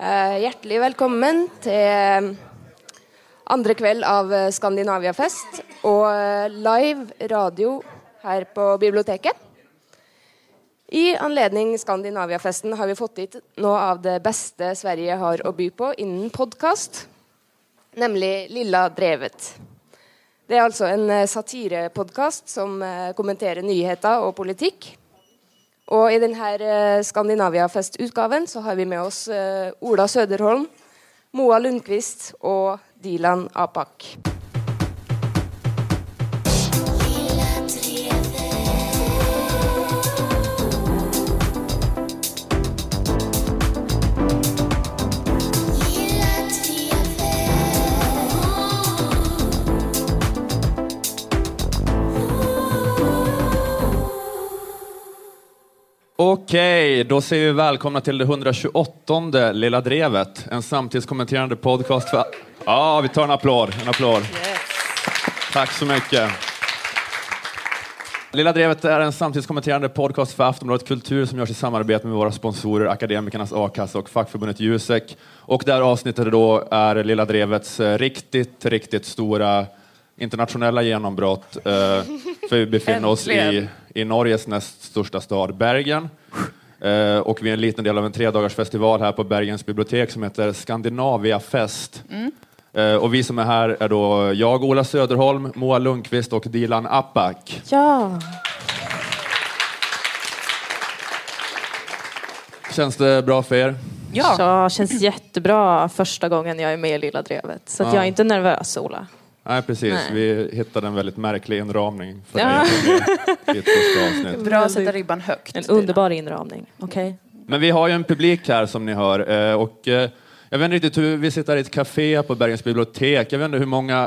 Eh, hjertelig velkommen til eh, andre kveld av eh, Skandinaviafest og live radio her på biblioteket. I anledning Skandinaviafesten har vi fått hit noe av det beste Sverige har å by på innen podkast, nemlig Lilla Drevet. Det er altså en satirepodkast som kommenterer nyheter og politikk. Och i denne här eh, Skandinaviafest-utgaven så har vi med oss eh, Ola Söderholm, Moa Lundqvist och Dilan Apak. Okej, då säger vi välkomna till det 128 Lilla Drevet, en samtidskommenterande podcast för... Ja, vi tar en applåd. En applåd. Tack så mycket. Lilla Drevet är en samtidskommenterande podcast för Aftonbladet Kultur som görs i samarbete med våra sponsorer Akademikernas A-kassa och fackförbundet Jusek. Och det här avsnittet då är Lilla Drevets eh, riktigt, riktigt stora internationella genombrott. Eh, för vi befinner oss i. i Norges näst största stad, Bergen. Eh, och vi är en liten del av en tredagars festival här på Bergens bibliotek som heter Skandinaviafest. Eh, och vi som är här är då jag, Ola Söderholm, Moa Lundqvist och Dilan Apak. Ja. Känns det bra för er? Ja. ja, känns jättebra första gången jag är med i Lilla Drevet. Så att Ja. jag är inte nervös, Ola. Nej, precis. Nej. Vi hittade en väldigt märklig inramning för Ja. avsnitt. Bra att sätta ribban högt. En underbar inramning. Okej? Men vi har ju en publik här som ni hör eh, och eh, jag vet inte riktigt hur, vi sitter här i ett café på Bergens bibliotek. Jag vet inte hur många,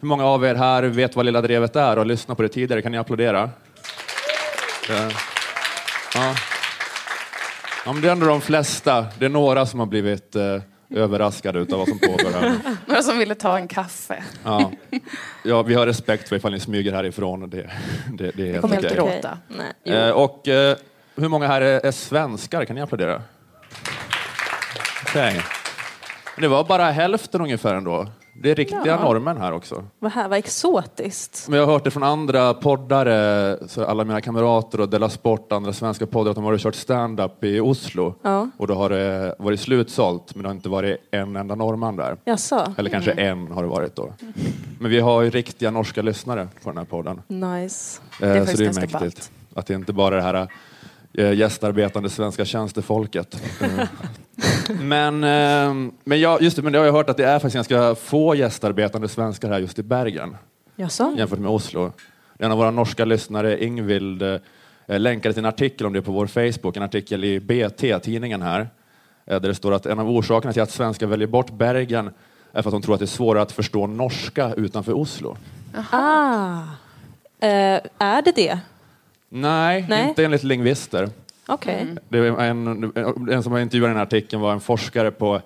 hur många av er här vet vad Lilla Drevet är och har lyssnat på det tidigare. Kan ni applådera? Eh, Ja. Ja, men det är ändå de flesta. Det är några som har blivit eh, överraskade utav vad som pågår här. Några som ville ta en kaffe. Ja. ja, vi har respekt för ifall ni smyger härifrån. Och det, det, det är helt kommer Okej. Gråta. Nej. Eh, och eh, hur många här är, är svenskar? Kan ni applådera? Okej. Det var bara hälften ungefär ändå. Det är riktiga Ja. norrmän här också. Vad här, vad exotiskt. Men jag har hört det från andra poddare, så alla mina kamrater och Della Sport, andra svenska poddar, att de har kört stand-up i Oslo. Ja. Och då har det varit slutsålt, men det har inte varit en enda norrman där. Jaså? Eller kanske en har det varit då. Men vi har ju riktiga norska lyssnare på den här podden. Nice. Det är Eh, så det är mäktigt. ballt. Att det inte bara är det här eh, gästarbetande svenska tjänstefolket. Eh, men, eh, men, jag, just det, men det har jag hört att det är faktiskt ganska få gästarbetande svenskar här just i Bergen Jaså? jämfört med Oslo. En av våra norska lyssnare, Ingvild, eh, länkade till en artikel om det på vår Facebook, en artikel i BT, tidningen här, eh, där det står att en av orsakerna till att svenskar väljer bort Bergen är för att de tror att det är svårare att förstå norska utanför Oslo. Ah. Eh, är det det? Nej, Nej. inte enligt lingvister. Okej. Det var en, en som var intervjuad i den här artikeln var en forskare på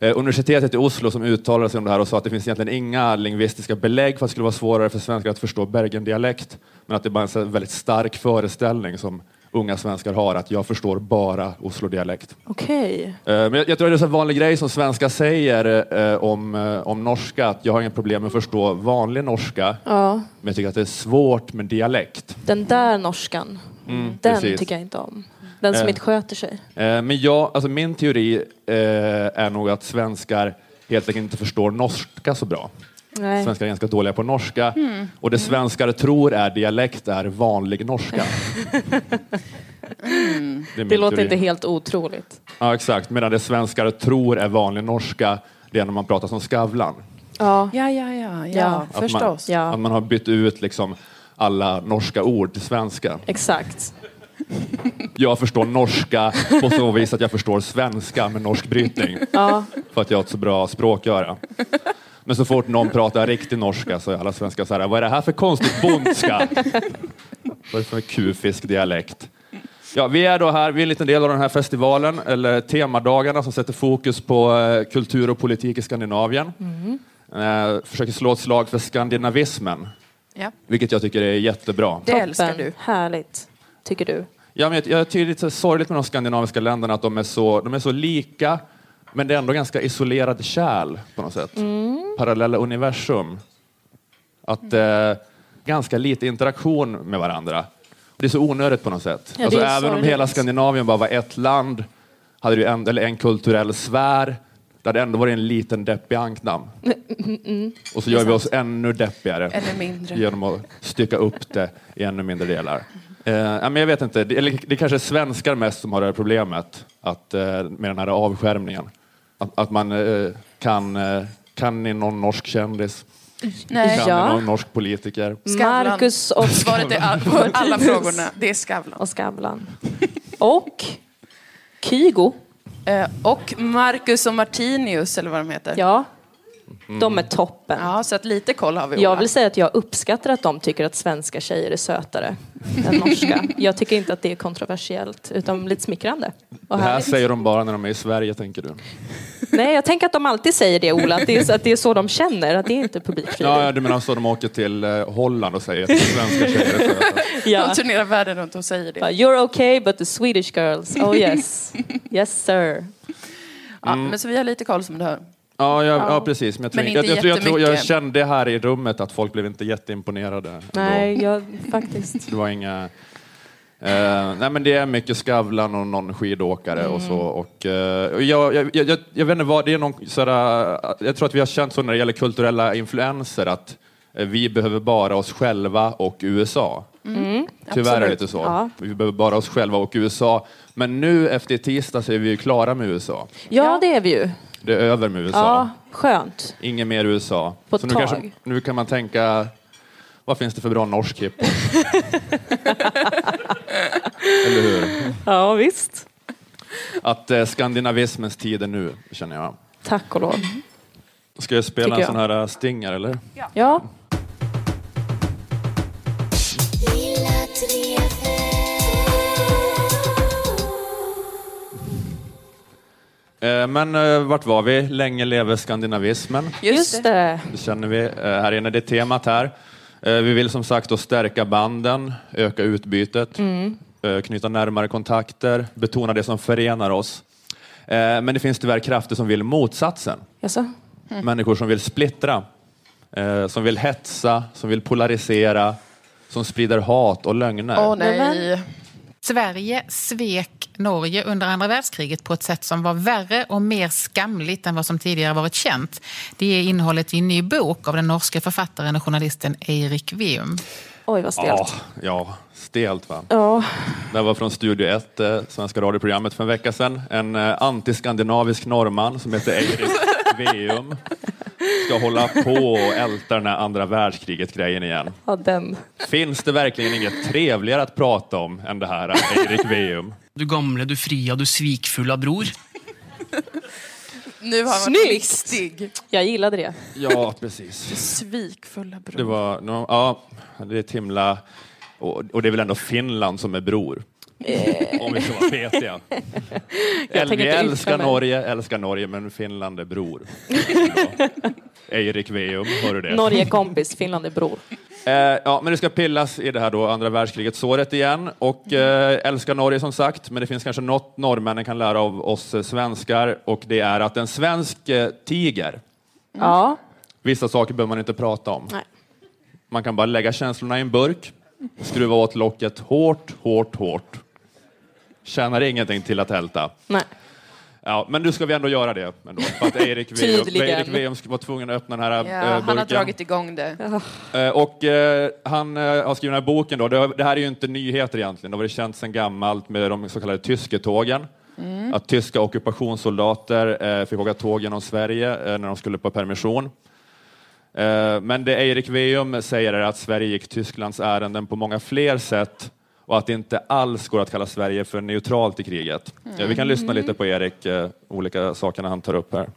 eh, universitetet i Oslo som uttalade sig om det här och sa att det finns egentligen inga lingvistiska belägg för att det skulle vara svårare för svenskar att förstå Bergendialekt, men att det bara är en väldigt stark föreställning som unga svenskar har, att jag förstår bara Oslo-dialekt. Okej. Eh, Men jag, jag tror det är en vanlig grej som svenskar säger eh, om, eh, om norska, att jag har inga problem med att förstå vanlig norska, Ja. men jag tycker att det är svårt med dialekt. Den där norskan, Mm, den precis. tycker jag inte om. Den som Eh. inte sköter sig. Eh, Men jag, alltså min teori eh, är nog att svenskar helt enkelt inte förstår norska så bra. Nej. Svenskar är ganska dåliga på norska och det svenskar tror är dialekt är vanlig norska. Det, är min Det låter teori. inte helt otroligt. Ja, exakt. Medan det svenskar tror är vanlig norska, det är när man pratar som Skavlan. Ja. Ja, ja, ja, ja, Ja. Att förstås. Man, Ja. att man har bytt ut liksom alla norska ord till svenska. Exakt. Jag förstår norska på så vis att jag förstår svenska med norsk brytning. Ja. för att jag har ett så bra språköra. Men så fort någon pratar riktig norska så är alla svenskar så här, vad är det här för konstigt bondska? vad är det för kufisk dialekt? Ja, vi är då här, vi är en liten del av den här festivalen, eller temadagarna som sätter fokus på eh, kultur och politik i Skandinavien. Eh, försöker slå ett slag för skandinavismen, Ja. vilket jag tycker är jättebra. Det älskar du. Härligt. Tycker du? Ja, men jag, jag tycker det är lite sorgligt med de skandinaviska länderna att de är så, de är så lika Men det är ändå ganska isolerad kärl på något sätt. Mm. Parallella universum. Att eh, ganska lite interaktion med varandra. Det är så onödigt på något sätt. Ja, alltså, även om sorgligt. hela Skandinavien bara var ett land, hade ju en, eller en kulturell sfär, det hade ändå varit en liten deppig ankdamm. Mm, Och så gör vi oss ännu deppigare genom att stycka upp det i ännu mindre delar. Eh, men jag vet inte, det, eller, det kanske är svenskar mest som har det här problemet att, eh, med den här avskärmningen. Att, att man eh, kan, eh, kan ni någon norsk kändis? Nej. Kan Ja. ni någon norsk politiker? Skavlan. Marcus och, Svaret är all, på alla frågorna. Det är Skavlan. och Skavlan. Och Kygo. Eh, och Marcus och Martinius, eller vad de heter. Ja, de är toppen. Ja, så att lite koll har vi, Ola. Jag vill säga att jag uppskattar att de tycker att svenska tjejer är sötare än norska. Jag tycker inte att det är kontroversiellt, utan lite smickrande. Och Det här härligt. säger de bara när de är i Sverige, tänker du? Nej, jag tänker att de alltid säger det, Ola. Att det är så, att det är så de känner, att det är inte publikfrieri. Ja, du menar så de åker till eh, Holland och säger att svenska tjejer är söta? Ja. De turnerar världen runt och säger det. You're okay, but the Swedish girls, oh yes. Yes sir. Ja, men så vi har lite koll som du hör. Ja, ja, ja precis. Men jag, tror, Men jag, jag, jag, tror, jag kände här i rummet att folk blev inte jätteimponerade. ändå. Nej, jag, faktiskt. Det var inga... Eh, nej men det är mycket Skavlan och någon skidåkare och så. Och, eh, och jag, jag, jag, jag vet inte vad, det är någon sådär, jag tror att vi har känt så när det gäller kulturella influenser att eh, vi behöver bara oss själva och USA. Tyvärr är det Absolut. lite så. Ja. Vi behöver bara oss själva och USA. Men nu efter tisdag så är vi ju klara med USA. Ja, det är vi ju. Det är över med USA. Ja, skönt. Inget mer USA. På så nu, tag. kanske, nu kan man tänka, vad finns det för bra norsk hiphop? Eller hur? Ja, visst. Att eh, skandinavismens tid är nu, känner jag. Tack och lov. Ska jag spela Tycker en sån här eh, stinger, eller? Ja, Lilla men eh, vart var vi? Länge leve skandinavismen. just det. Det känner vi eh, här inne. Det är temat här. Eh, vi vill som sagt då stärka banden, öka utbytet, eh, knyta närmare kontakter, betona det som förenar oss. Eh, men det finns tyvärr krafter som vill motsatsen. Jaså? Människor som vill splittra, eh, som vill hetsa, som vill polarisera, som sprider hat och lögner. Åh nej. Sverige svek Norge under andra världskriget på ett sätt som var värre och mer skamligt än vad som tidigare varit känt. Det är innehållet i en ny bok av den norska författaren och journalisten Eirik Veum. Oj, vad ja, stelt. ja, stelt va? Ja. Det var från Studio 1, eh, svenska radioprogrammet för en vecka sedan. En eh, antiskandinavisk norrman som heter Eirik Veum ska hålla på och älta den här andra världskriget-grejen igen. ja, den. Finns det verkligen inget trevligare att prata om än det här, Eirik Veum? Du gamle, du fria, du svikfulla bror. Nu har man Snyggt! riktig Jag gillade det. Ja, precis. svikfulla bror. Det var, no, ja, det är ett himla... Och, och det är väl ändå Finland som är bror? Om vi ska vara petiga. Vi älskar. Norge, älskar Norge, men Finland är bror. Eirik Veum, hör du det? Norge kompis, Finland är bror. Eh, ja, men det ska pillas i det här då andra världskriget såret igen. Och eh, älskar Norge som sagt, men det finns kanske något norrmännen kan lära av oss eh, svenskar och det är att en svensk eh, tiger, Ja. vissa saker behöver man inte prata om. Nej. Man kan bara lägga känslorna i en burk, skruva åt locket hårt, hårt, hårt. Tjänar ingenting till att älta. Nej. Ja, men nu ska vi ändå göra det. Ändå, för att Erik Tydligen. Erik Veum var tvungen att öppna den här Ja, eh, burken. han har dragit igång det. Eh, Och eh, han eh, har skrivit den här boken då. Det, här är ju inte nyheter egentligen. Det har varit känt sedan gammalt med de så kallade tysketågen. Att tyska ockupationssoldater eh, fick åka tåg genom Sverige eh, när de skulle på permission. Eh, men det Eirik Veum säger är att Sverige gick Tysklands ärenden på många fler sätt och att det inte alls går att kalla Sverige för neutralt i kriget. Eh, vi kan lyssna lite på Erik, eh, olika sakerna han tar upp här.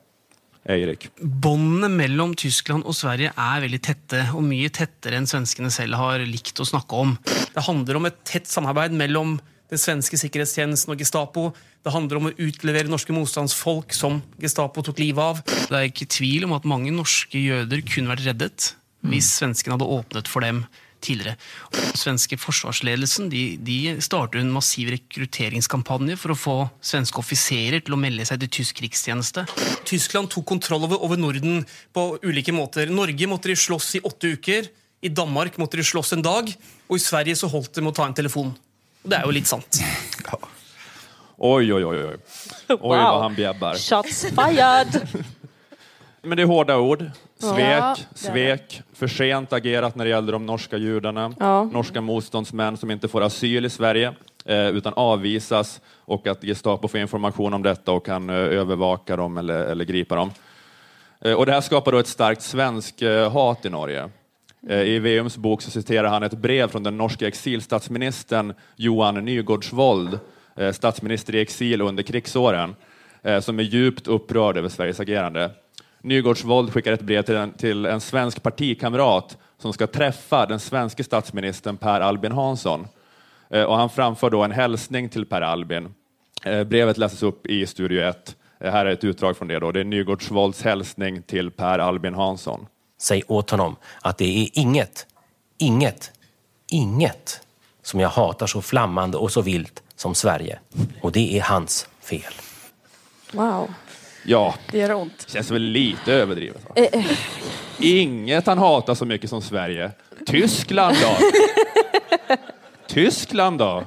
Eirik. Båndene mellom Tyskland og Sverige er veldig tette, og mye tettere enn svenskene selv har likt å snakke om. Det handler om et tett samarbeid mellom den svenske sikkerhetstjenesten og Gestapo. Det handler om å utlevere norske motstandsfolk som Gestapo tok livet av. Det er ikke tvil om at mange norske jøder kunne vært reddet hvis svenskene hadde åpnet for dem tidligere. Den svenske forsvarsledelsen de, de starter en massiv rekrutteringskampanje for å få svenske offiserer til å melde seg til tysk krigstjeneste. Tyskland tok kontroll over, over Norden på ulike måter. Norge måtte de slåss i åtte uker. I Danmark måtte de slåss en dag. Og i Sverige så holdt det med å ta en telefon. Og det er jo litt sant. Oj, oj, oj. Oj, oj vad han bjäbbar. Shots fired! Men det är hårda ord. Svek, Ja, svek, för sent agerat när det gällde de norska judarna. Ja. Norska motståndsmän som inte får asyl i Sverige eh, utan avvisas och att Gestapo får information om detta och kan eh, övervaka dem eller, eller gripa dem. Eh, och det här skapar då ett starkt svensk eh, hat i Norge. Eh, I Veums bok så citerar han ett brev från den norska exilstatsministern Johan Nygårdsvold, eh, statsminister i exil under krigsåren, som är djupt upprörd över Sveriges agerande. Nygårdsvold skickar ett brev till en, till en svensk partikamrat som ska träffa den svenske statsministern Per Albin Hansson. Eh, Och han framför då en hälsning till Per Albin. Eh, Brevet läses upp i Studio 1. Eh, Här är ett utdrag från det. Då. Det är Nygårdsvolds hälsning till Per Albin Hansson. Säg åt honom att det är inget, inget, inget som jag hatar så flammande och så vilt som Sverige. Och det är hans fel. Wow. Ja, Det gör ont. känns väl lite överdrivet. Va? Inget han hatar så mycket som Sverige. Tyskland då? Tyskland då?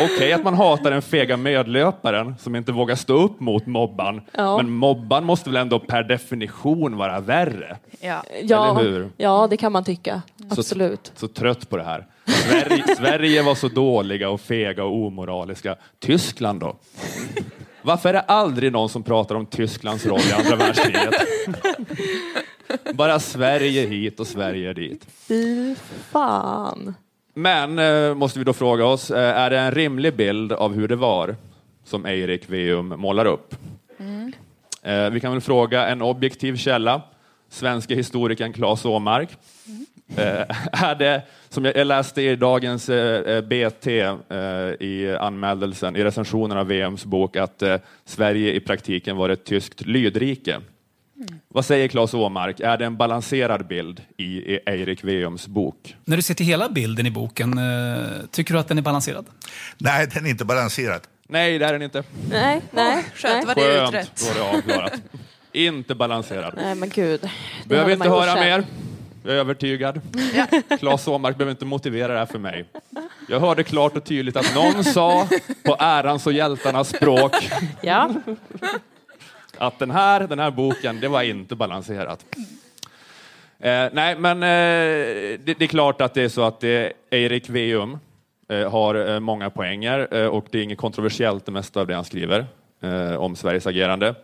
Okej att man hatar den fega medlöparen som inte vågar stå upp mot mobban. Ja. Men mobban måste väl ändå per definition vara värre? Ja. Ja, Eller hur? ja, det kan man tycka. Så- Absolut. Så trött på det här. Sverige, Sverige var så dåliga och fega och omoraliska. Tyskland då? Varför är det aldrig någon som pratar om Tysklands roll i andra världskriget? Bara Sverige hit och Sverige dit. Fy fan. Men, eh, måste vi då fråga oss, eh, är det en rimlig bild av hur det var som Eirik Veum målar upp? Eh, vi kan väl fråga en objektiv källa, svenska historikern Claes Åmark. Eh, är det, som jag läste i dagens eh, eh, BT eh, i anmädelsen, i recensionen av VMs bok, att eh, Sverige i praktiken var ett tyskt lydrike. Vad säger Claes Åmark? Är det en balanserad bild i i Eirik Veums bok? När du ser till hela bilden i boken, eh, tycker du att den är balanserad? Nej, den är inte balanserad. Nej, det är den inte. Nej, nej. Skönt, var det Skönt, utrett. då är det avklarat. Inte balanserad. Nej, men gud. Det Behöver inte höra sen. mer. Jag är övertygad. Claes Åmark behöver inte motivera det här för mig. Jag hörde klart och tydligt att någon sa på ärans och hjältarnas språk Ja, att den här, den här boken, det var inte balanserat. Eh, nej, men eh, det, det är klart att det är så att eh, Eirik Veum eh, har eh, många poänger eh, och det är inget kontroversiellt det mesta av det han skriver eh, om Sveriges agerande.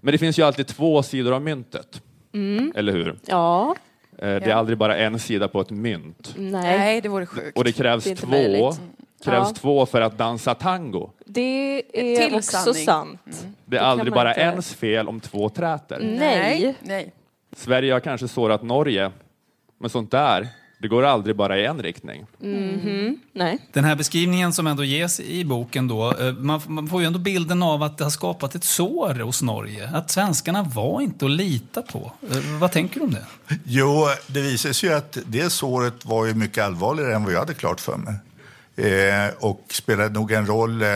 Men det finns ju alltid två sidor av myntet. Eller hur? ja, Eh, det är aldrig bara en sida på ett mynt. nej. Nej, det vore sjukt. Och det krävs Det två, möjligt. krävs Ja. två för att dansa tango. Det är till också sanning. sant. Det är kan aldrig bara inte- ens fel om två träter. Nej. Nej. Sverige har kanske sårat Norge, men sånt där, det går aldrig bara i en riktning. Nej. Den här beskrivningen som ändå ges i boken då, eh, man, man får ju ändå bilden av att det har skapat ett sår hos Norge. Att svenskarna var inte att lita på. Eh, Vad tänker du om det? Jo, det visar sig ju att det såret var ju mycket allvarligare än vad jag hade klart för mig. Eh, och spelade nog en roll eh,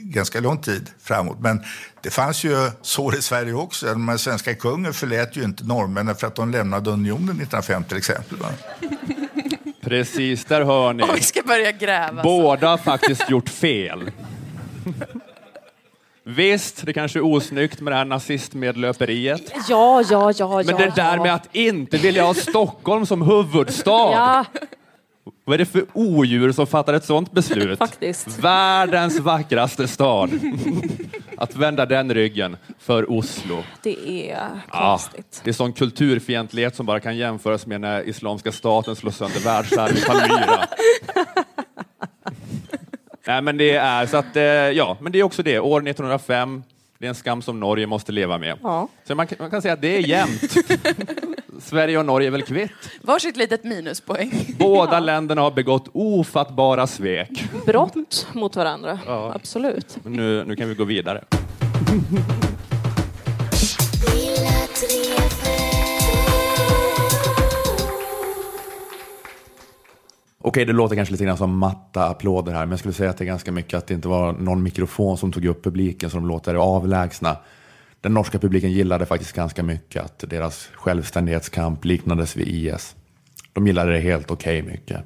ganska lång tid framåt. Men det fanns ju sår i Sverige också. Den svenska kungen förlät ju inte norrmännen för att de lämnade unionen 1905 till exempel. Va? Precis, där hör ni. Och vi ska börja gräva. Båda har faktiskt gjort fel. Visst, det kanske är osnyggt med det här nazistmedlöperiet. Ja, ja, ja, Men ja. det där ja. med att inte vilja ha Stockholm som huvudstad. Ja, Vad är det för odjur som fattar ett sånt beslut? Faktiskt. Världens vackraste stad. Att vända den ryggen för Oslo. det är Ja, konstigt. det är sån kulturfientlighet som bara kan jämföras med när Islamiska staten slår sönder världsarv i Palmyra. Nej, men det är så att, eh, ja, men det är också det. År 1905, det är en skam som Norge måste leva med. Ja. Så man, man kan säga att det är jämnt. Sverige och Norge är väl kvitt. Varsitt litet minuspoäng. Båda länderna har begått ofattbara svek. Brott mot varandra. Ja. Absolut. Men Nu, nu kan vi gå vidare. Okej, det låter kanske lite grann som matta applåder här, men jag skulle säga att det är ganska mycket att det inte var någon mikrofon som tog upp publiken, så de låter avlägsna. Den norska publiken gillade faktiskt ganska mycket att deras självständighetskamp liknades vid IS. De gillade det helt okej mycket.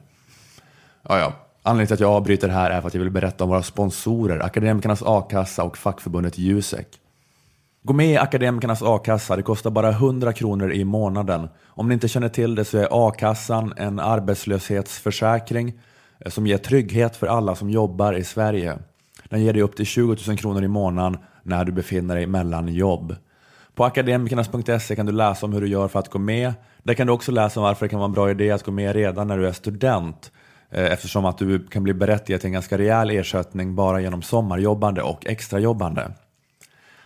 Ja, ja. Anledningen till att jag avbryter här är för att jag vill berätta om våra sponsorer, Akademikernas A-kassa och fackförbundet Jusek. Gå med i Akademikernas a-kassa, det kostar bara 100 kronor i månaden. Om ni inte känner till det så är a-kassan en arbetslöshetsförsäkring eh, som ger trygghet för alla som jobbar i Sverige. Den ger dig upp till 20 000 kronor i månaden när du befinner dig mellan jobb. På akademikernas.se kan du läsa om hur du gör för att gå med. Där kan du också läsa om varför det kan vara en bra idé att gå med redan när du är student eh, eftersom att du kan bli berättigad till en ganska rejäl ersättning bara genom sommarjobbande och extrajobbande.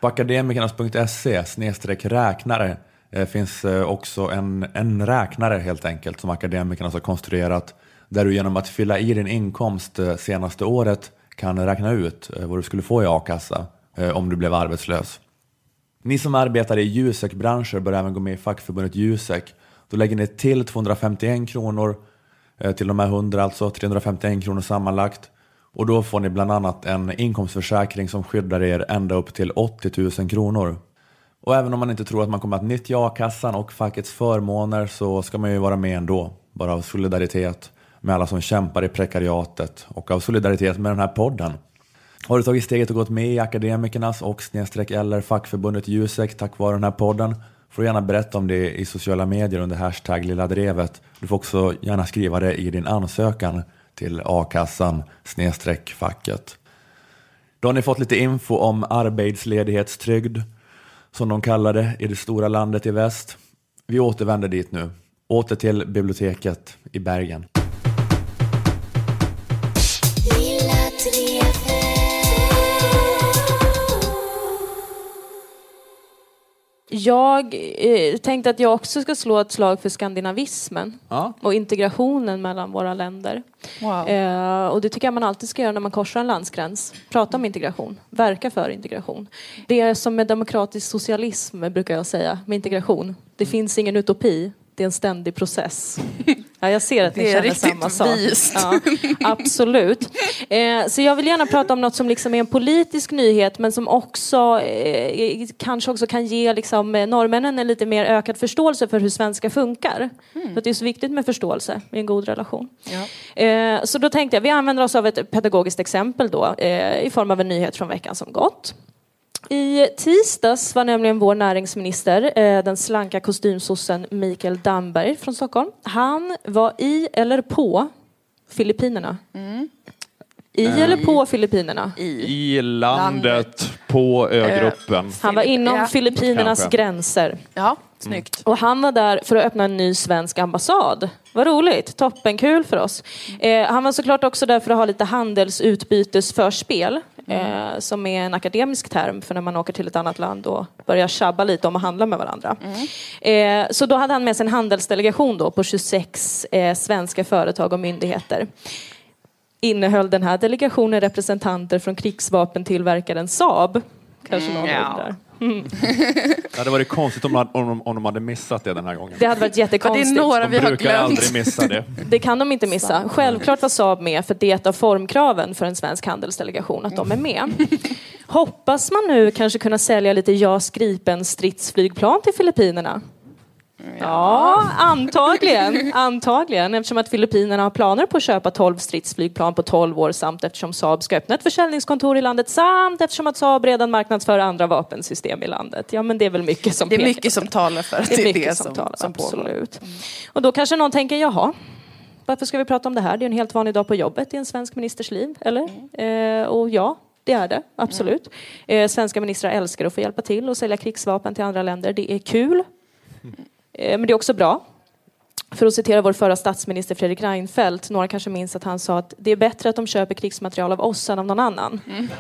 På akademikernas.se snedstreck räknare eh, finns eh, också en, en räknare helt enkelt som akademikerna har konstruerat där du genom att fylla i din inkomst senaste året kan räkna ut vad du skulle få i a-kassa Eh, om du blev arbetslös. Ni som arbetar i Jusek-branscher bör även gå med i fackförbundet Jusek. Då lägger ni till 251 kronor eh, till de här 100, alltså 351 kronor sammanlagt. Och då får ni bland annat en inkomstförsäkring som skyddar er ända upp till 80 000 kronor. Och även om man inte tror att man kommer att nyttja a-kassan och fackets förmåner så ska man ju vara med ändå. Bara av solidaritet med alla som kämpar i prekariatet och av solidaritet med den här podden. Har du tagit steget och gått med i Akademikernas och snedstreck eller fackförbundet Jusek tack vare den här podden får du gärna berätta om det i sociala medier under hashtag Lilla Drevet. Du får också gärna skriva det i din ansökan till a-kassan snedstreck facket. Då har ni fått lite info om arbetsledighetstrygd som de kallar det i det stora landet i väst. Vi återvänder dit nu. Åter till biblioteket i Bergen. Jag eh, tänkte att jag också ska slå ett slag för skandinavismen Ja. och integrationen mellan våra länder. Wow. Eh, och det tycker jag man alltid ska göra när man korsar en landsgräns. Prata om integration, verka för integration. Det är som med demokratisk socialism brukar jag säga, med integration. Det finns ingen utopi, det är en ständig process. Ja, jag ser att ni känner samma sak. Ja, absolut. Eh, så jag vill gärna prata om något som liksom är en politisk nyhet men som också eh, kanske också kan ge liksom, eh, norrmännen en lite mer ökad förståelse för hur svenska funkar. För att det är så viktigt med förståelse i en god relation. Eh, så då tänkte jag, vi använder oss av ett pedagogiskt exempel då eh, i form av en nyhet från veckan som gått. I tisdags var nämligen vår näringsminister, eh, den slanka kostymsossen Mikael Damberg från Stockholm. Han var i eller på Filippinerna. I eller på Filippinerna? I landet, på ögruppen. Han var inom Ja. Filippinernas Kanske. gränser. Ja, snyggt. Och han var där för att öppna en ny svensk ambassad. Vad roligt, toppenkul för oss. Eh, han var såklart också där för att ha lite handelsutbytesförspel. Eh, som är en akademisk term för när man åker till ett annat land och börjar tjabba lite om att handla med varandra. Eh, så då hade han med sig en handelsdelegation då på 26 eh, svenska företag och myndigheter. Innehöll den här delegationen representanter från krigsvapentillverkaren Saab? Kanske någon ja. undrar. Det hade varit konstigt om de, om, de, om de hade missat det den här gången. Det hade varit jättekonstigt. Det är några De vi har brukar glömt. aldrig missa det. Det kan de inte missa. Självklart var Saab med för det är ett av formkraven för en svensk handelsdelegation att de är med. Hoppas man nu kanske kunna sälja lite JAS Gripen stridsflygplan till Filippinerna? Ja, antagligen. antagligen. Eftersom att Filippinerna har planer på att köpa 12 stridsflygplan på 12 år samt eftersom Saab ska öppna ett försäljningskontor i landet samt eftersom att Saab redan marknadsför andra vapensystem i landet. Ja, men det är väl mycket som Det är pekar mycket som talar för att det är mycket det som, som, talar, som pågår. absolut. Och då kanske någon tänker, jaha, varför ska vi prata om det här? Det är en helt vanlig dag på jobbet i en svensk ministers liv, eller? Eh, och ja, det är det, absolut. Eh, svenska ministrar älskar att få hjälpa till och sälja krigsvapen till andra länder. Det är kul. Eh, men det är också bra. För att citera vår förra statsminister Fredrik Reinfeldt, några kanske minns att han sa att det är bättre att de köper krigsmaterial av oss än av någon annan.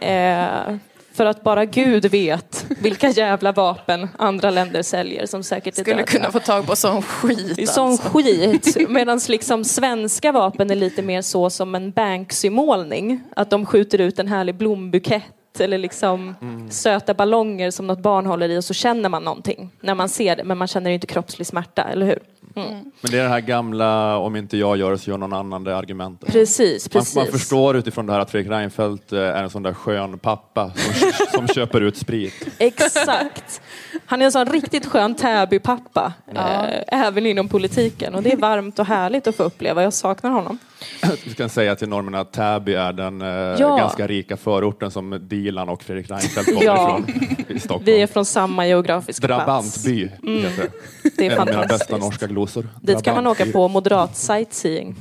Eh, för att bara Gud vet vilka jävla vapen andra länder säljer som säkert Skulle dödliga. kunna få tag på sån skit. Sån alltså. skit. Medan liksom svenska vapen är lite mer så som en Banksy-målning. Att de skjuter ut en härlig blombukett eller liksom söta ballonger som något barn håller i och så känner man någonting när man ser det. Men man känner inte kroppslig smärta, eller hur? Men det är det här gamla, om inte jag gör det så gör någon annan det argumentet. Precis, Man, precis. man förstår utifrån det här att Fredrik Reinfeldt eh, är en sån där skön pappa som, som köper ut sprit. Exakt. Han är en sån riktigt skön Täby-pappa, eh, även inom politiken. Och det är varmt och härligt att få uppleva. Jag saknar honom. Vi kan säga till norrmännen att Täby är den eh, Ja. ganska rika förorten som Dilan och Fredrik Reinfeldt kommer Ja. ifrån i Stockholm. Vi är från samma geografiska plats. Drabantby heter det. Det är En av mina bästa fantastiskt. norska glosor. Dit kan man åka på moderat sightseeing.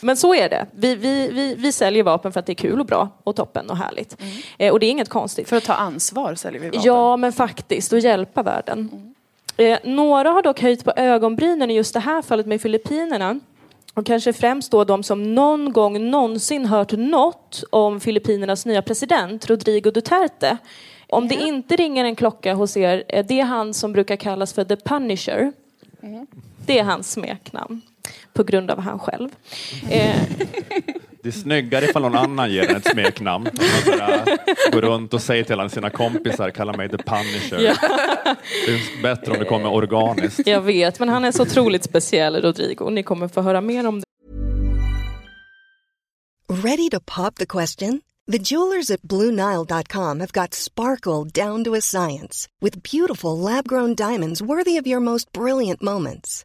Men så är det. Vi, vi, vi, vi säljer vapen för att det är kul och bra och toppen och härligt. Eh, och det är inget konstigt. För att ta ansvar säljer vi vapen. Ja, men faktiskt. Och hjälpa världen. Eh, några har dock höjt på ögonbrynen i just det här fallet med Filippinerna. Och kanske främst då de som någon gång någonsin hört något om Filippinernas nya president, Rodrigo Duterte. Om det inte ringer en klocka hos er, är det han som brukar kallas för The Punisher. Det är hans smeknamn, på grund av han själv. Eh, Det är snyggare ifall någon annan ger den ett smeknamn. Man bara går runt och säger till alla sina kompisar, kalla mig the punisher. Ja. Det är bättre om det kommer organiskt. jag vet, men han är så otroligt speciell, Rodrigo. Ni kommer få höra mer om det. Ready to pop the question? The jewelers at BlueNile.com have got sparkle down to a science with beautiful lab grown diamonds worthy of your most brilliant moments.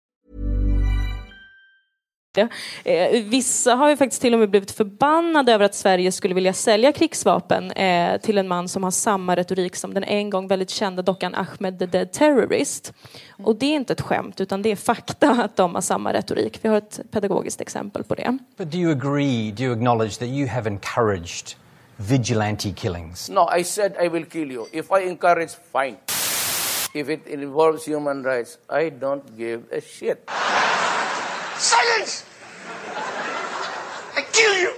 Eh, vissa har ju faktiskt till och med blivit förbannade över att Sverige skulle vilja sälja krigsvapen eh, till en man som har samma retorik som den en gång väldigt kända dockan Ahmed the Dead Terrorist. Och det är inte ett skämt, utan det är fakta att de har samma retorik. Vi har ett pedagogiskt exempel på det. But do you agree, do you acknowledge that you have encouraged vigilante killings? No, I said I will kill you. If I encourage, fine. If it involves human rights, I don't give a shit. Silence! I kill you!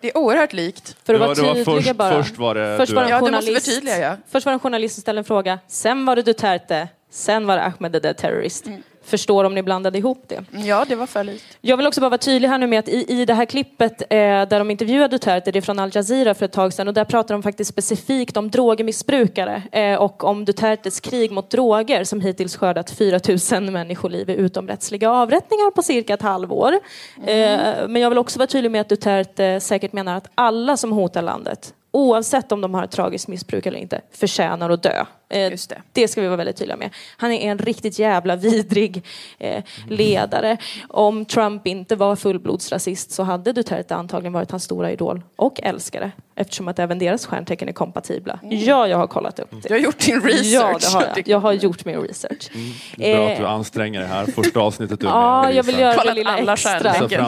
Det är oerhört likt. För att vara var- det var tydliga först- bara. först var det först var det en Ja, det måste journalist. ja. Först var det en journalist som ställde en fråga, sen var det Duterte, sen var det Ahmed the Dead Terrorist. Förstår om ni blandade ihop det. Ja, det var för likt. Jag vill också bara vara tydlig här nu med att i, i det här klippet eh, där de intervjuade Duterte, det är från Al Jazeera för ett tag sedan och där pratar de faktiskt specifikt om drogmissbrukare eh, och om Dutertes krig mot droger som hittills skördat 4 000 människoliv i utomrättsliga avrättningar på cirka ett halvår. Eh, men jag vill också vara tydlig med att Duterte säkert menar att alla som hotar landet Oavsett om de har ett tragiskt missbruk eller inte, förtjänar att dö. Eh, det. ska vi vara väldigt tydliga med. Han är en riktigt jävla vidrig eh, ledare. Om Trump inte var fullblodsrasist så hade Duterte antagligen varit hans stora idol och älskare. Eftersom att även deras stjärntecken är kompatibla. Ja, jag har kollat upp det. Du har gjort din research. Ja, det har jag. Jag har gjort min research. Det är bra Eh, att du anstränger dig här. Första avsnittet Ja, jag vill göra det lilla alla extra. Men,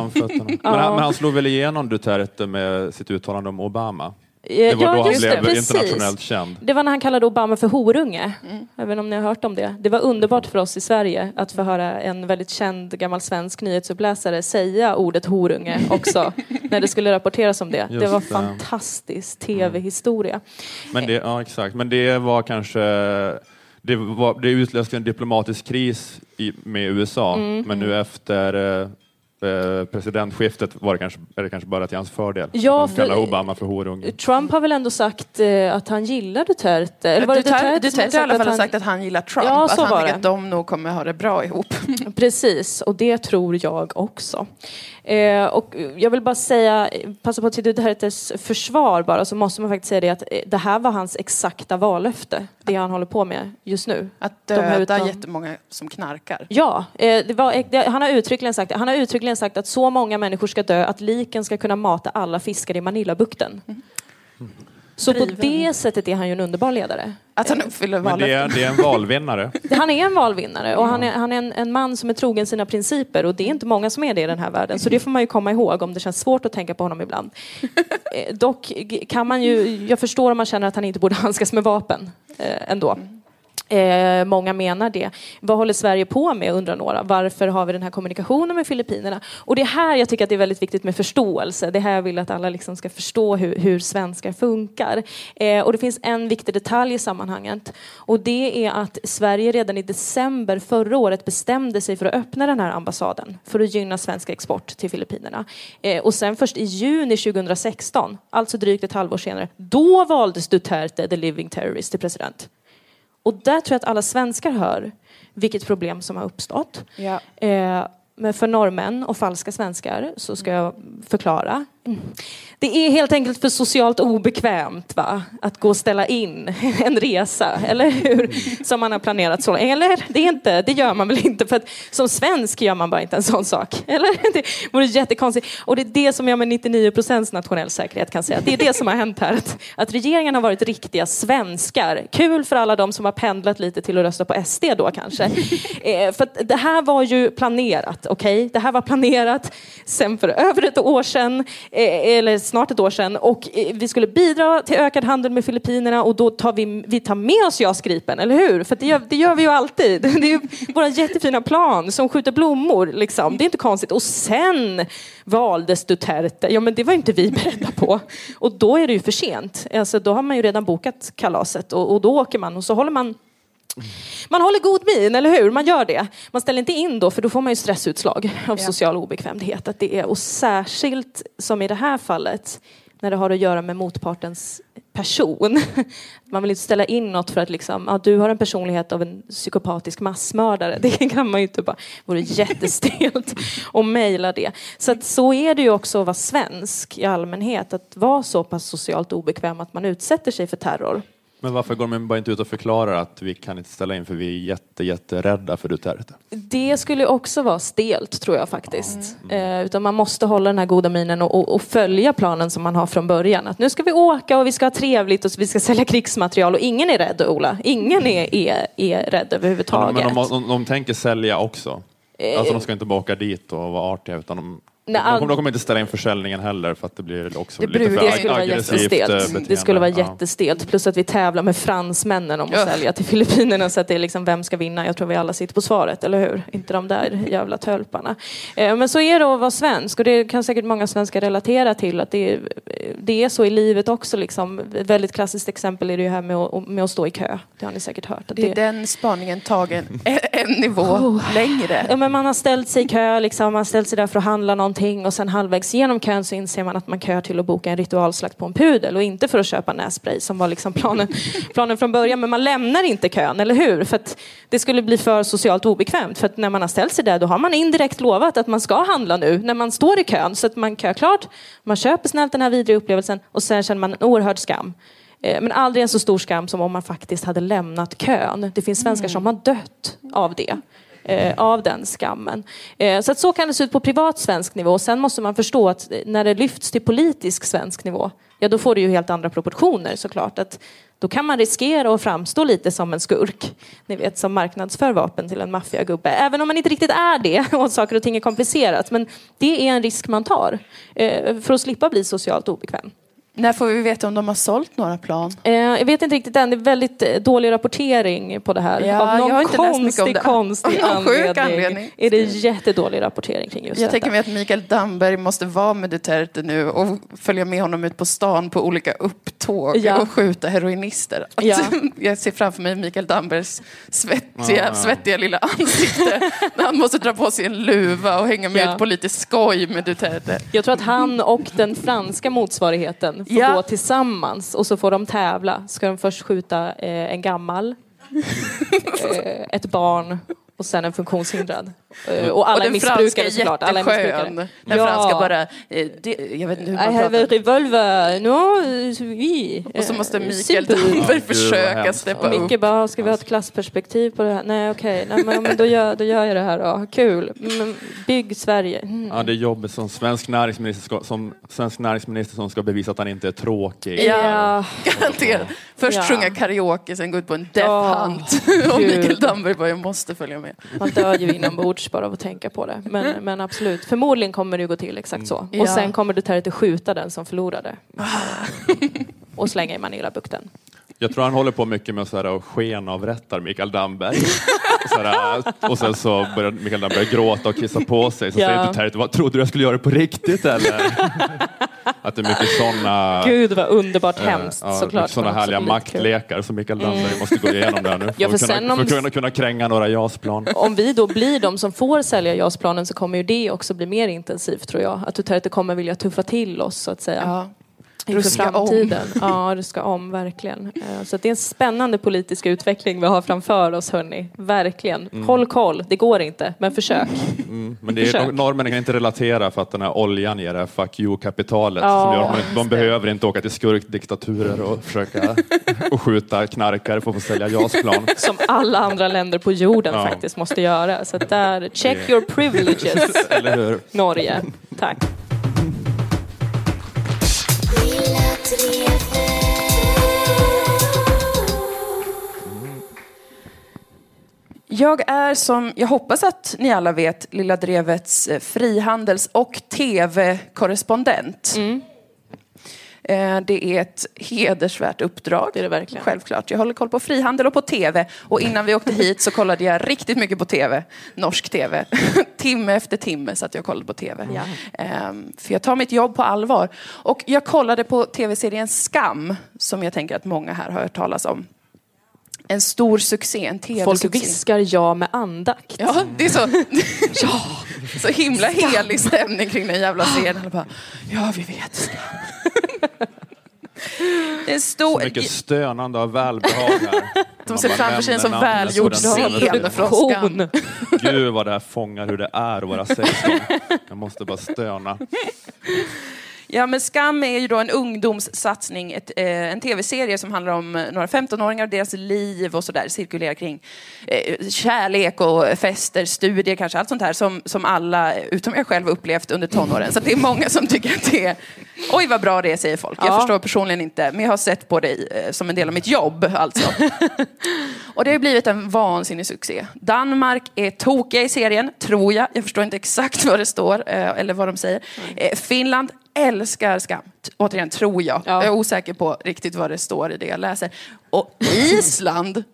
han, men han slog väl igenom Duterte med sitt uttalande om Obama? Eh, Det var ja, då han det, blev precis. internationellt känd. Det var när han kallade Obama för horunge. Även om ni har hört om det. Det var underbart för oss i Sverige att få höra en väldigt känd gammal svensk nyhetsuppläsare säga ordet horunge också när det skulle rapporteras om det. det Just var det. fantastisk tv-historia. Men det, ja, exakt. Men det var kanske... Det, var, det utlöste en diplomatisk kris i, med USA, Mm. men nu efter eh, eh, presidentskiftet var det kanske, är det kanske bara till hans fördel. Ja, kallar för- Obama för horunge. Trump har väl ändå sagt eh, att han gillar Duterte? Eller var det Duterte, Duterte, har i alla fall att sagt att han gillar Trump. Ja, att han tycker att de nog kommer ha det bra ihop. Precis, och det tror jag också. Eh, och jag vill bara säga, passa på till Dutertes försvar bara, så måste man faktiskt säga det att eh, det här var hans exakta vallöfte, det han håller på med just nu. Att De döda utan- jättemånga som knarkar. Ja, eh, det var, det, han, har uttryckligen sagt, han har uttryckligen sagt att så många människor ska dö att liken ska kunna mata alla fiskar i Manilabukten. Så på det sättet är han ju en underbar ledare. Att han uppfyller Men det är, det är en valvinnare. Han är en valvinnare och han är, han är en, en man som är trogen sina principer och det är inte många som är det i den här världen. Så det får man ju komma ihåg om det känns svårt att tänka på honom ibland. Eh, dock kan man ju, jag förstår om man känner att han inte borde handskas med vapen eh, ändå. Eh, många menar det. Vad håller Sverige på med, undrar några. Varför har vi den här kommunikationen med Filippinerna? Och det är här jag tycker att det är väldigt viktigt med förståelse. Det är här jag vill att alla liksom ska förstå hur, hur svenskar funkar. Eh, och det finns en viktig detalj i sammanhanget. Och det är att Sverige redan i december förra året bestämde sig för att öppna den här ambassaden för att gynna svensk export till Filippinerna. Eh, och sen först i juni 2016, alltså drygt ett halvår senare, då valdes Duterte, the living terrorist, till president. Och där tror jag att alla svenskar hör vilket problem som har uppstått. Ja. Eh, men för norrmän och falska svenskar så ska jag förklara. Det är helt enkelt för socialt obekvämt va? att gå och ställa in en resa, eller hur? Som man har planerat så länge. Eller? Det, är inte, det gör man väl inte? För att som svensk gör man bara inte en sån sak. Eller? Det vore jättekonstigt. Och det är det som jag med 99 procents nationell säkerhet kan säga. Det är det som har hänt här. Att, att regeringen har varit riktiga svenskar. Kul för alla de som har pendlat lite till att rösta på SD då kanske. Eh, för det här var ju planerat, okej? Okay? Det här var planerat sen för över ett år sedan, Eh, eh, eller snart ett år sedan. Och eh, vi skulle bidra till ökad handel med Filippinerna och då tar vi, vi tar med oss JAS Gripen, eller hur? För det gör, det gör vi ju alltid. Det är ju våra jättefina plan som skjuter blommor, liksom. Det är inte konstigt. Och sen valdes Duterte. Ja, men det var inte vi beredda på. Och då är det ju för sent. Alltså, då har man ju redan bokat kalaset och, och då åker man och så håller man man håller god min, eller hur? Man gör det. Man ställer inte in då, för då får man ju stressutslag av Ja. social obekvämlighet. Att det är, och särskilt som i det här fallet, när det har att göra med motpartens person. Man vill inte ställa in något för att liksom, ja, du har en personlighet av en psykopatisk massmördare. Det kan man ju inte bara, vore jättestelt att mejla det. Så att så är det ju också att vara svensk i allmänhet, att vara så pass socialt obekväm att man utsätter sig för terror. Men varför går man bara inte ut och förklarar att vi kan inte ställa in för vi är jätte, jätterädda för Duterte? Det skulle också vara stelt tror jag faktiskt. Eh, utan man måste hålla den här goda minen och, och, och följa planen som man har från början. Att nu ska vi åka och vi ska ha trevligt och vi ska sälja krigsmaterial och ingen är rädd Ola. Ingen är, är, är rädd Ja, överhuvudtaget. men de, de, de tänker sälja också. Eh, Alltså de ska inte bara åka dit och vara artiga utan de, de, kommer, de kommer inte ställa in försäljningen heller för att det blir också Det, lite brukar, för det skulle vara aggressivt eh, jättestelt. beteende. Det skulle vara Ja. jättestelt. Plus att vi tävlar med fransmännen om att Ja. sälja till Filippinerna. Så att det är liksom, vem ska vinna? Jag tror vi alla sitter på svaret, eller hur? Inte de där jävla tölparna. Eh, Men så är det att vara svensk. Och det kan säkert många svenskar relatera till. Att det, är, det är så i livet också. Liksom. Ett väldigt klassiskt exempel är det här med att, med att stå i kö. Det har ni säkert hört. Att Det är den spaningen tagen en, en nivå Oh. längre. Ja, men man har ställt sig i kö, liksom, man har ställt sig där för att handla någonting och sen halvvägs genom kön så inser man att man kör till att boka en ritualslakt på en pudel och inte för att köpa nässpray som var liksom planen, planen från början. Men man lämnar inte kön, eller hur? För att det skulle bli för socialt obekvämt. För att när man har ställt sig där då har man indirekt lovat att man ska handla nu när man står i kön. Så att man kör klart, man köper snällt den här vidriga upplevelsen och sen känner man en oerhörd skam. Eh, Men aldrig en så stor skam som om man faktiskt hade lämnat kön. Det finns svenskar som har dött av det. Eh, av den skammen. Eh, så att så kan det se ut på privat svensk nivå. Sen måste man förstå att när det lyfts till politisk svensk nivå, ja då får det ju helt andra proportioner såklart. Att då kan man riskera att framstå lite som en skurk. Ni vet, som marknadsför vapen till en maffiagubbe. Även om man inte riktigt är det och saker och ting är komplicerat. Men det är en risk man tar eh, för att slippa bli socialt obekväm. När får vi veta om de har sålt några plan? Eh, jag vet inte riktigt än. Det är väldigt eh, dålig rapportering på det här. Ja, Av någon jag har inte läst mycket om konstig, det. konstig anledning, anledning. är det jättedålig rapportering kring just Jag detta. tänker mig att Mikael Damberg måste vara med Duterte nu och följa med honom ut på stan på olika upptåg Ja. och skjuta heroinister. Ja. Jag ser framför mig Mikael Dambergs svettiga, ja. svettiga lilla ansikte när han måste dra på sig en luva och hänga med Ja. ut på lite skoj med Duterte. Jag tror att han och den franska motsvarigheten får Ja. gå tillsammans och så får de tävla. Ska de först skjuta eh, en gammal, eh, ett barn och sen en funktionshindrad. Eh, och alla är den franska missbrukare såklart. Alla missbrukare. Den franska bara, eh, det, jag vet inte hur I man have a pratar. revolver, no, oui. Och så måste Eh, Mikael. Damberg försöka steppa Och Micke upp. bara, ska vi ha ett klassperspektiv på det här? Nej okej, Nej, men, då, gör, då gör jag det här då. Kul. Men, bygg Sverige. Mm. Ja, det är jobbigt som svensk näringsminister, ska, som svensk näringsminister som ska bevisa att han inte är tråkig. Ja. Garanterat. Först Ja. sjunga karaoke, sen gå ut på en death Ja, hunt. och. Mikael Damberg bara, jag måste följa med. Man dör ju inombords bara av att tänka på det. Men, men absolut, förmodligen kommer det ju gå till exakt så. Ja. Och sen kommer Duterte skjuta den som förlorade. Och slänga i Manilabukten. Jag tror han håller på mycket med och skenavrättar Mikael Damberg. Så här, och sen så börjar Mikael Damberg gråta och kissa på sig. Så Ja. säger Duterte, "Vad, trodde du jag skulle göra det på riktigt eller? Att det är mycket sådana... Gud vad underbart hemskt såklart. Sådana härliga maktlekar som Mikael Damberg Mm. måste gå igenom där nu. För, Ja, för att, kunna, om- för att kunna, kunna kränga några JAS-plan. Om vi då blir de som får sälja JAS-planen så kommer ju det också bli mer intensivt tror jag. Att Duterte kommer vilja tuffa till oss så att säga. Ja. Ruska om. Ja, ruska om verkligen. Eh, Så det är en spännande politisk utveckling vi har framför oss hörni. Verkligen. Mm. Håll koll. Det går inte, men försök. Mm, men det är, Försök. norrmännen kan inte relatera för att den här oljan ger det här fuck you-kapitalet. Ja, de, de behöver inte åka till skurkdiktaturer och försöka och skjuta knarkare för att få sälja JAS-plan. Som alla andra länder på jorden Ja. faktiskt måste göra. Så där, check your privileges. Eller hur? Norge. Tack. Mm. Jag är som, jag hoppas att ni alla vet, Lilla Drevets eh, frihandels och tv-korrespondent. Mm. Det är ett hedersvärt uppdrag. Det är det verkligen. Självklart. Jag håller koll på frihandel och på tv. Och innan vi åkte hit så kollade jag riktigt mycket på tv. Norsk tv. timme efter timme satt jag och kollade på tv. Ehm, För jag tar mitt jobb på allvar. Och jag kollade på tv-serien Skam, som jag tänker att många här har hört talas om. En stor succé, en Folk tv-succé. viskar ja med andakt. Ja, det är så, ja, så himla helig stämning kring den jävla serien. Alla bara, ja, vi vet. Det är stor... Så mycket stönande av välbehag här. De ser framför sig en så nämner namnet på välgjord den scen tv-serien. från Skam. Gud vad det här fångar hur det är att vara 16. Jag måste bara stöna. Ja, men Skam är ju då en ungdomssatsning, ett, eh, en tv-serie som handlar om eh, några 15-åringar och deras liv och sådär, cirkulerar kring eh, kärlek och fester, studier kanske, allt sånt här som, som alla, utom jag själv, upplevt under tonåren. Så det är många som tycker att det är, oj vad bra det är, säger folk. Jag Ja. förstår personligen inte, men jag har sett på det eh, som en del av mitt jobb, alltså. Och det har ju blivit en vansinnig succé. Danmark är tokiga i serien, tror jag. Jag förstår inte exakt vad det står, eh, eller vad de säger. Eh, Finland älskar Skam. Återigen, tror jag. Jag är osäker på riktigt vad det står i det jag läser. Och Island,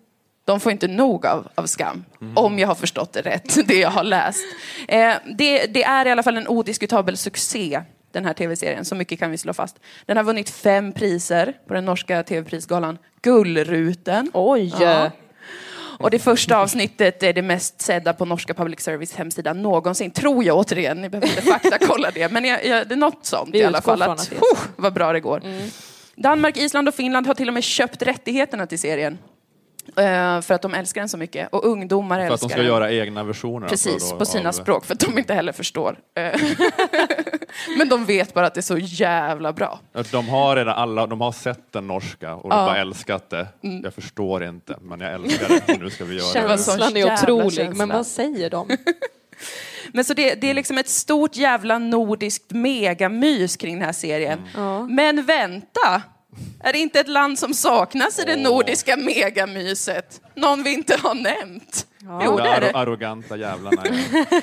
de får inte nog av, av Skam. Om jag har förstått det rätt, det jag har läst. Eh, det, det är i alla fall en odiskutabel succé den här tv-serien, så mycket kan vi slå fast. Den har vunnit fem priser på den norska tv-prisgalan Gullruten. Oj! Och det första avsnittet är det mest sedda på norska public service hemsida någonsin. Tror jag återigen, ni behöver inte faktakolla det. Men jag, jag, det är något sånt i alla fall. Att, huh, vad bra det går. Danmark, Island och Finland har till och med köpt rättigheterna till serien. Eh, för att de älskar den så mycket. Och ungdomar För älskar att de ska den. göra egna versioner. Precis, alltså då på sina av- språk för att de inte heller förstår. Eh, Men de vet bara att det är så jävla bra. De har redan alla, de har sett den norska och Ja. de bara älskat det. Mm. Jag förstår inte, men jag älskar det. Nu ska vi göra det. Känslan är jävla otrolig, känsla. men vad säger de? Men så det, det är liksom ett stort jävla nordiskt megamys kring den här serien. Men vänta! Är det inte ett land som saknas i det nordiska megamyset? Någon vi inte har nämnt? Jo, De det är det. arroganta jävlarna.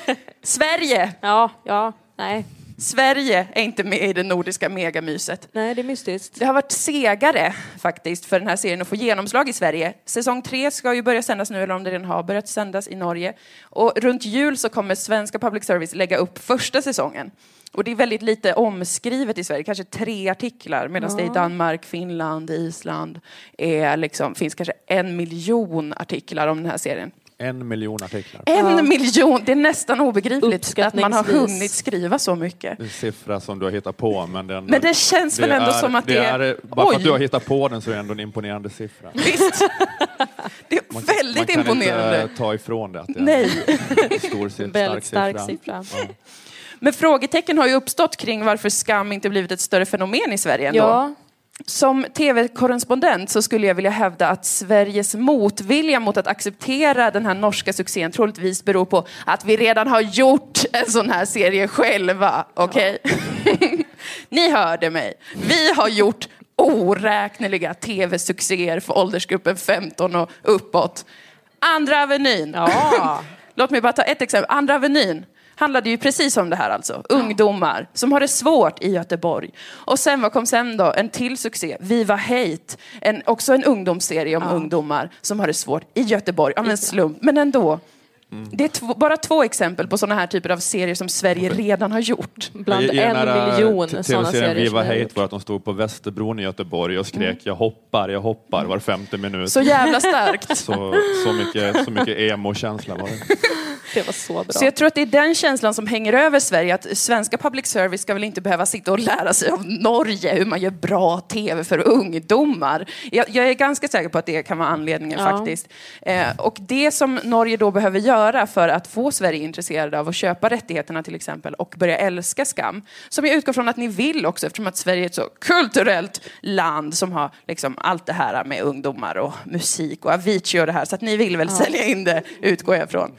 ja. Sverige! Ja, ja, nej. Sverige är inte med i det nordiska megamyset. Nej, det är mystiskt. Det har varit segare faktiskt för den här serien att få genomslag i Sverige. Säsong tre ska ju börja sändas nu, eller om det redan har börjat sändas i Norge. Och runt jul så kommer svenska public service lägga upp första säsongen. Och det är väldigt lite omskrivet i Sverige, kanske tre artiklar, medan det i Danmark, Finland, Island är liksom, finns kanske en miljon artiklar om den här serien. En miljon artiklar. En miljon! Det är nästan obegripligt att man har hunnit skriva så mycket. Det är en siffra som du har hittat på. Men, den, Men det känns väl ändå som att det är- är... Bara för att Oj. du har hittat på den så är det ändå en imponerande siffra. Visst! Det är Man, väldigt man kan imponerande. inte ta ifrån det att det är Nej. en stor, si- Väldigt stark siffra. siffra. Ja. Men frågetecken har ju uppstått kring varför skam inte blivit ett större fenomen i Sverige ändå. Ja. Som tv-korrespondent så skulle jag vilja hävda att Sveriges motvilja mot att acceptera den här norska succén troligtvis beror på att vi redan har gjort en sån här serie själva. Okej? Ni hörde mig. Vi har gjort oräkneliga tv-succéer för åldersgruppen 15 och uppåt. Andra Avenyn. Ja. Låt mig bara ta ett exempel. Andra Avenyn handlade ju precis om det här alltså. Ungdomar som har det svårt i Göteborg. Och sen, vad kom sen då? En till succé, Viva Hate. En, också en ungdomsserie om ungdomar som har det svårt i Göteborg. Av en slump, men ändå. Det är två, bara två exempel på sådana här typer av serier som Sverige redan har gjort. Bland I- i en miljon sådana serier Viva Hate var att de stod på Västerbron i Göteborg och skrek Mm. jag hoppar, jag hoppar var femte minut. Så jävla starkt. Så, så mycket, så mycket emo-känsla var det. Det var så bra. Så jag tror att det är den känslan som hänger över Sverige, att svenska public service ska väl inte behöva sitta och lära sig av Norge hur man gör bra TV för ungdomar. Jag, jag är ganska säker på att det kan vara anledningen Ja. faktiskt. Eh, och det som Norge då behöver göra för att få Sverige intresserade av att köpa rättigheterna till exempel och börja älska Skam, som jag utgår från att ni vill också eftersom att Sverige är ett så kulturellt land som har liksom allt det här med ungdomar och musik och Avicii och det här, så att ni vill väl Ja. sälja in det, utgår jag från.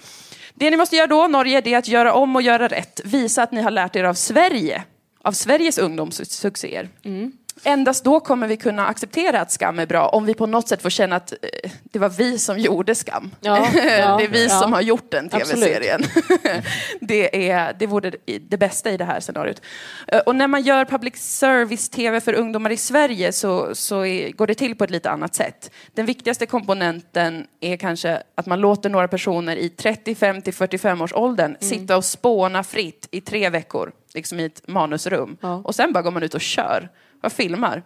Det ni måste göra då, Norge, det är att göra om och göra rätt. Visa att ni har lärt er av Sverige, av Sveriges ungdomssuccéer. Endast då kommer vi kunna acceptera att Skam är bra, om vi på något sätt får känna att eh, det var vi som gjorde Skam. Ja, ja, det är vi ja. som har gjort den tv-serien. det, är, det vore det- det bästa i det här scenariot. Eh, Och när man gör public service-tv för ungdomar i Sverige så, så är, går det till på ett lite annat sätt. Den viktigaste komponenten är kanske att man låter några personer i 35 till 45 års åldern Mm. sitta och spåna fritt i tre veckor, liksom i ett manusrum. Och sen bara går man ut och kör vad filmar.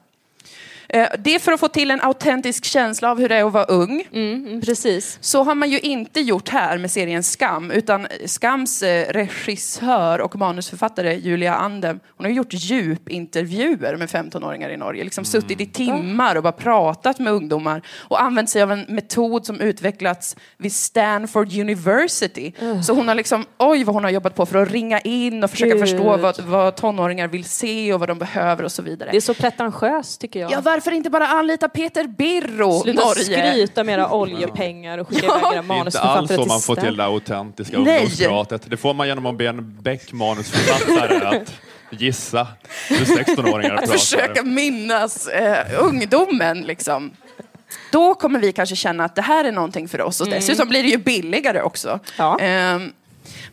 Det är för att få till en autentisk känsla av hur det är att vara ung. Mm, precis. Så har man ju inte gjort här med serien Skam, utan Skams eh, regissör och manusförfattare Julia Andem, hon har gjort djupintervjuer med 15-åringar i Norge. Liksom suttit i timmar och bara pratat med ungdomar och använt sig av en metod som utvecklats vid Stanford University. Så hon har liksom, oj vad hon har jobbat på för att ringa in och försöka Gud. förstå vad, vad tonåringar vill se och vad de behöver och så vidare. Det är så pretentiöst tycker jag. Ja, varför inte bara anlita Peter Birro, Sluta Norge? skryta med era oljepengar och skicka Ja. iväg era Det är inte manusförfattare alls så till man får till det autentiska ungdomspratet. Det får man genom att be en Beck manusförfattare att gissa hur 16-åringar Att pratar. försöka minnas eh, ungdomen liksom. Då kommer vi kanske känna att det här är någonting för oss och Mm. dessutom blir det ju billigare också. Ehm,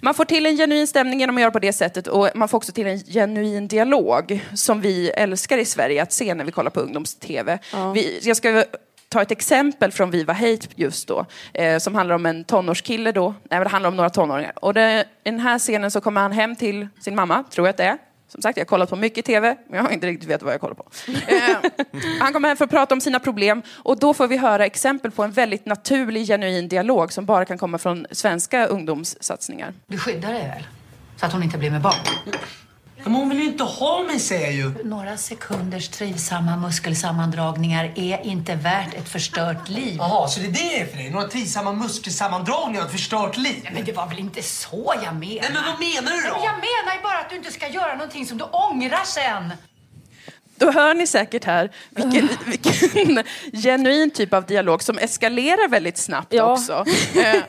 man får till en genuin stämning genom att göra på det sättet och man får också till en genuin dialog som vi älskar i Sverige att se när vi kollar på ungdoms-tv. Vi, jag ska ta ett exempel från Viva Hate just då, eh, som handlar om en tonårskille då. Nej, det handlar om några tonåringar. Och det, i den här scenen så kommer han hem till sin mamma, tror jag att det är. Som sagt, jag har kollat på mycket tv, men jag har inte riktigt vet vad jag kollar på. Eh, han kommer hem för att prata om sina problem och då får vi höra exempel på en väldigt naturlig, genuin dialog som bara kan komma från svenska ungdomssatsningar. Du skyddar dig väl? Så att hon inte blir med barn? Men hon vill ju inte ha mig, säger jag ju. Några sekunders trivsamma muskelsammandragningar är inte värt ett förstört liv. Jaha, så det är det för dig? Några trivsamma muskelsammandragningar och ett förstört liv? Men det var väl inte så jag menade? Nej, men vad menar du då? Jag menar ju bara att du inte ska göra någonting som du ångrar sen. Då hör ni säkert här vilken, vilken genuin typ av dialog som eskalerar väldigt snabbt Ja. också.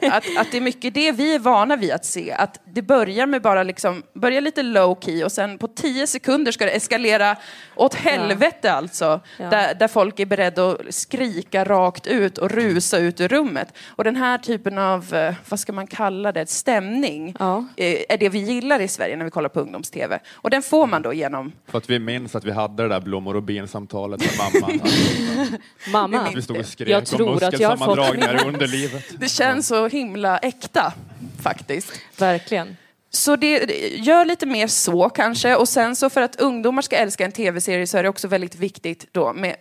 Eh, att, att det är mycket det vi är vana vid att se. Att det börjar med bara liksom, börjar lite low key och sen på tio sekunder ska det eskalera åt helvete alltså. Ja. Där, där folk är beredda att skrika rakt ut och rusa ut ur rummet. Och den här typen av, eh, vad ska man kalla det, stämning eh, är det vi gillar i Sverige när vi kollar på ungdoms-tv. Och den får man då genom För att vi minns att vi hade det där blommor och bin-samtalet med mamma. Mamma, Vi stod och skrek jag om tror att jag har fått... muskelsammandragningar i underlivet. Det känns så himla äkta, faktiskt. Verkligen. Så det, gör lite mer så kanske. Och sen så för att ungdomar ska älska en tv-serie så är det också väldigt viktigt då med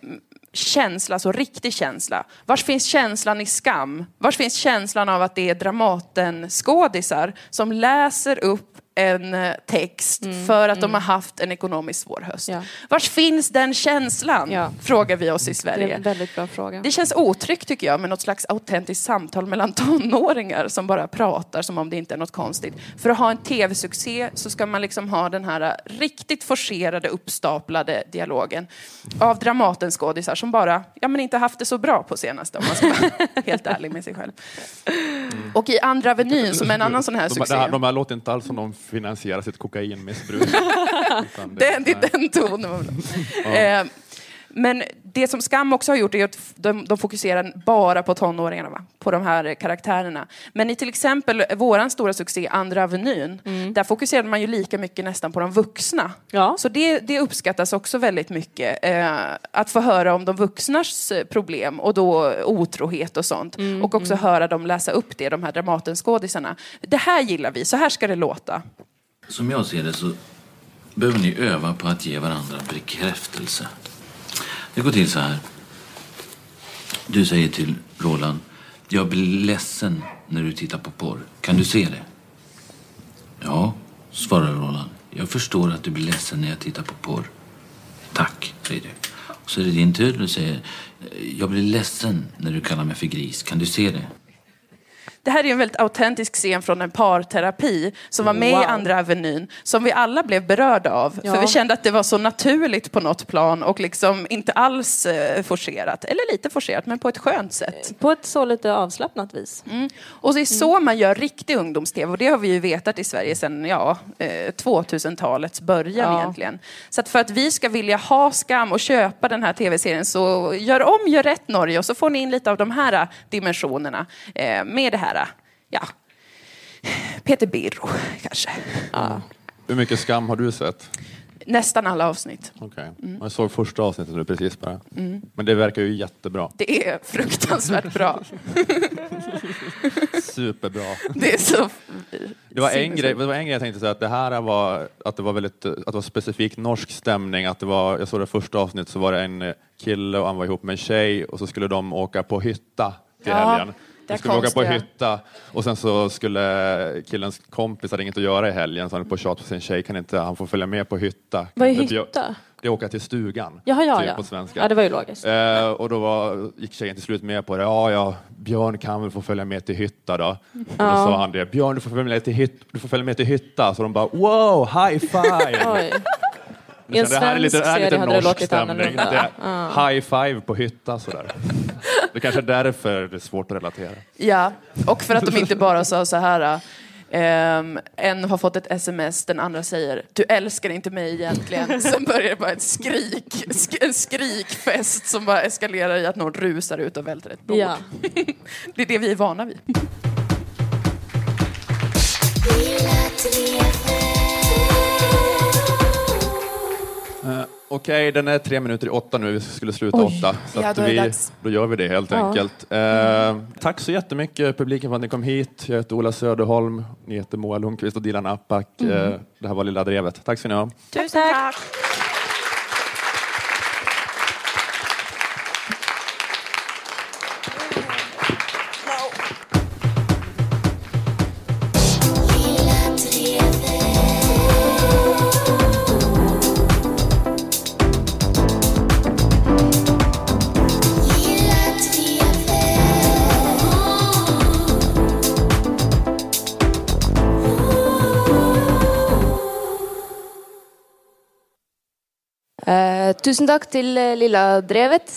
känsla, alltså riktig känsla. Vars finns känslan i skam? Vars finns känslan av att det är Dramaten-skådisar som läser upp en eh, text för att de har haft en ekonomiskt svår höst. Ja. Vars finns den känslan? Frågar vi oss i Det är Sverige. en väldigt bra fråga. Det känns otryggt tycker jag med något slags autentiskt samtal mellan tonåringar som bara pratar som om det inte är något konstigt. För att ha en tv-succé så ska man liksom ha den här riktigt forcerade, uppstaplade dialogen av Dramatens skådisar som bara, ja men inte haft det så bra på senaste om man ska vara helt ärlig med sig själv. Och i Andra Avenyn som är en annan sån här de, succé. De här, de här låter inte alls som de finansierar sitt kokainmissbruk. Det- det är den tonen. Ja. Men det som Skam också har gjort är att de, de fokuserar bara på tonåringarna, va? på de här karaktärerna. Men i till exempel våran stora succé Andra Avenyn, där fokuserade man ju lika mycket nästan på de vuxna. Så det, det uppskattas också väldigt mycket. Eh, att få höra om de vuxnas eh, problem och då otrohet och sånt. och också höra dem läsa upp det, de här Dramatenskådisarna. Det här gillar vi, så här ska det låta. Som jag ser det så behöver ni öva på att ge varandra bekräftelse. Det går till så här. Du säger till Roland, jag blir ledsen när du tittar på porr. Kan du se det? Ja, svarar Roland. Jag förstår att du blir ledsen när jag tittar på porr. Tack, säger du. Och så är det din tur. Du säger, jag blir ledsen när du kallar mig för gris. Kan du se det? Det här är en väldigt autentisk scen från en parterapi som var med Wow. i Andra Avenyn, som vi alla blev berörda av. Ja. För vi kände att det var så naturligt på något plan och liksom inte alls eh, forcerat. Eller lite forcerat, men på ett skönt sätt. På ett så lite avslappnat vis. Mm. Och det är så man gör riktig ungdoms-tv och det har vi ju vetat i Sverige sedan ja, eh, 2000-talets början Ja. egentligen. Så att för att vi ska vilja ha Skam och köpa den här tv-serien så gör om, gör rätt Norge och så får ni in lite av de här eh, dimensionerna eh, med det här, eh, ja, Peter Birro kanske. Hur mycket skam har du sett? Nästan alla avsnitt. Okej. Mm. Jag såg första avsnittet nu precis bara. Mm. Men det verkar ju jättebra. Det är fruktansvärt bra. Superbra. Det är så Det var en grej, det var en grej jag tänkte säga att det här var att det var väldigt att det var specifikt norsk stämning. Att det var, jag såg det första avsnittet så var det en kille och han var ihop med en tjej och så skulle de åka på hytta till Ja, helgen. De skulle åka på hytta och sen så skulle killens kompis hade inget att göra i helgen så han höll på att tjata på sin tjej, kan inte han få följa med på hytta? Vad är hytta? Det är åka till stugan. Jaha, ja, typ ja. på svenska. Ja, det var ju logiskt. Eh, och då var, gick tjejen till slut med på det. Ja, ja, Björn kan väl få följa med till hytta då. Och då Ja. sa han det. Björn, du får följa med till, hytt, du får följa med till hytta. Så de bara, wow, high five! Oj. I en kände, det här är lite, svensk det här är serie hade det låtit stämning. annorlunda. Det Ja. är high five på hytta sådär. Det kanske är därför det är svårt att relatera. Ja, och för att de inte bara sa så här. ehm, en har fått ett sms, den andra säger du älskar inte mig egentligen. Sen börjar det bara ett skrik, sk- en skrikfest som bara eskalerar i att någon rusar ut och välter ett bord. Ja. det är det vi är vana vid. Eh, Okej, den är tre minuter i åtta nu. Vi skulle sluta Oj. åtta. Så Ja, att då vi, då gör vi det helt Ja. enkelt. Eh, tack så jättemycket publiken för att ni kom hit. Jag heter Ola Söderholm, ni heter Moa Lundqvist och Dilan Apak. Mm. Eh, det här var Lilla Drevet. Tack ska ni ha. Tusen tack! Eh, tusen takk til eh, Lilla Drevet.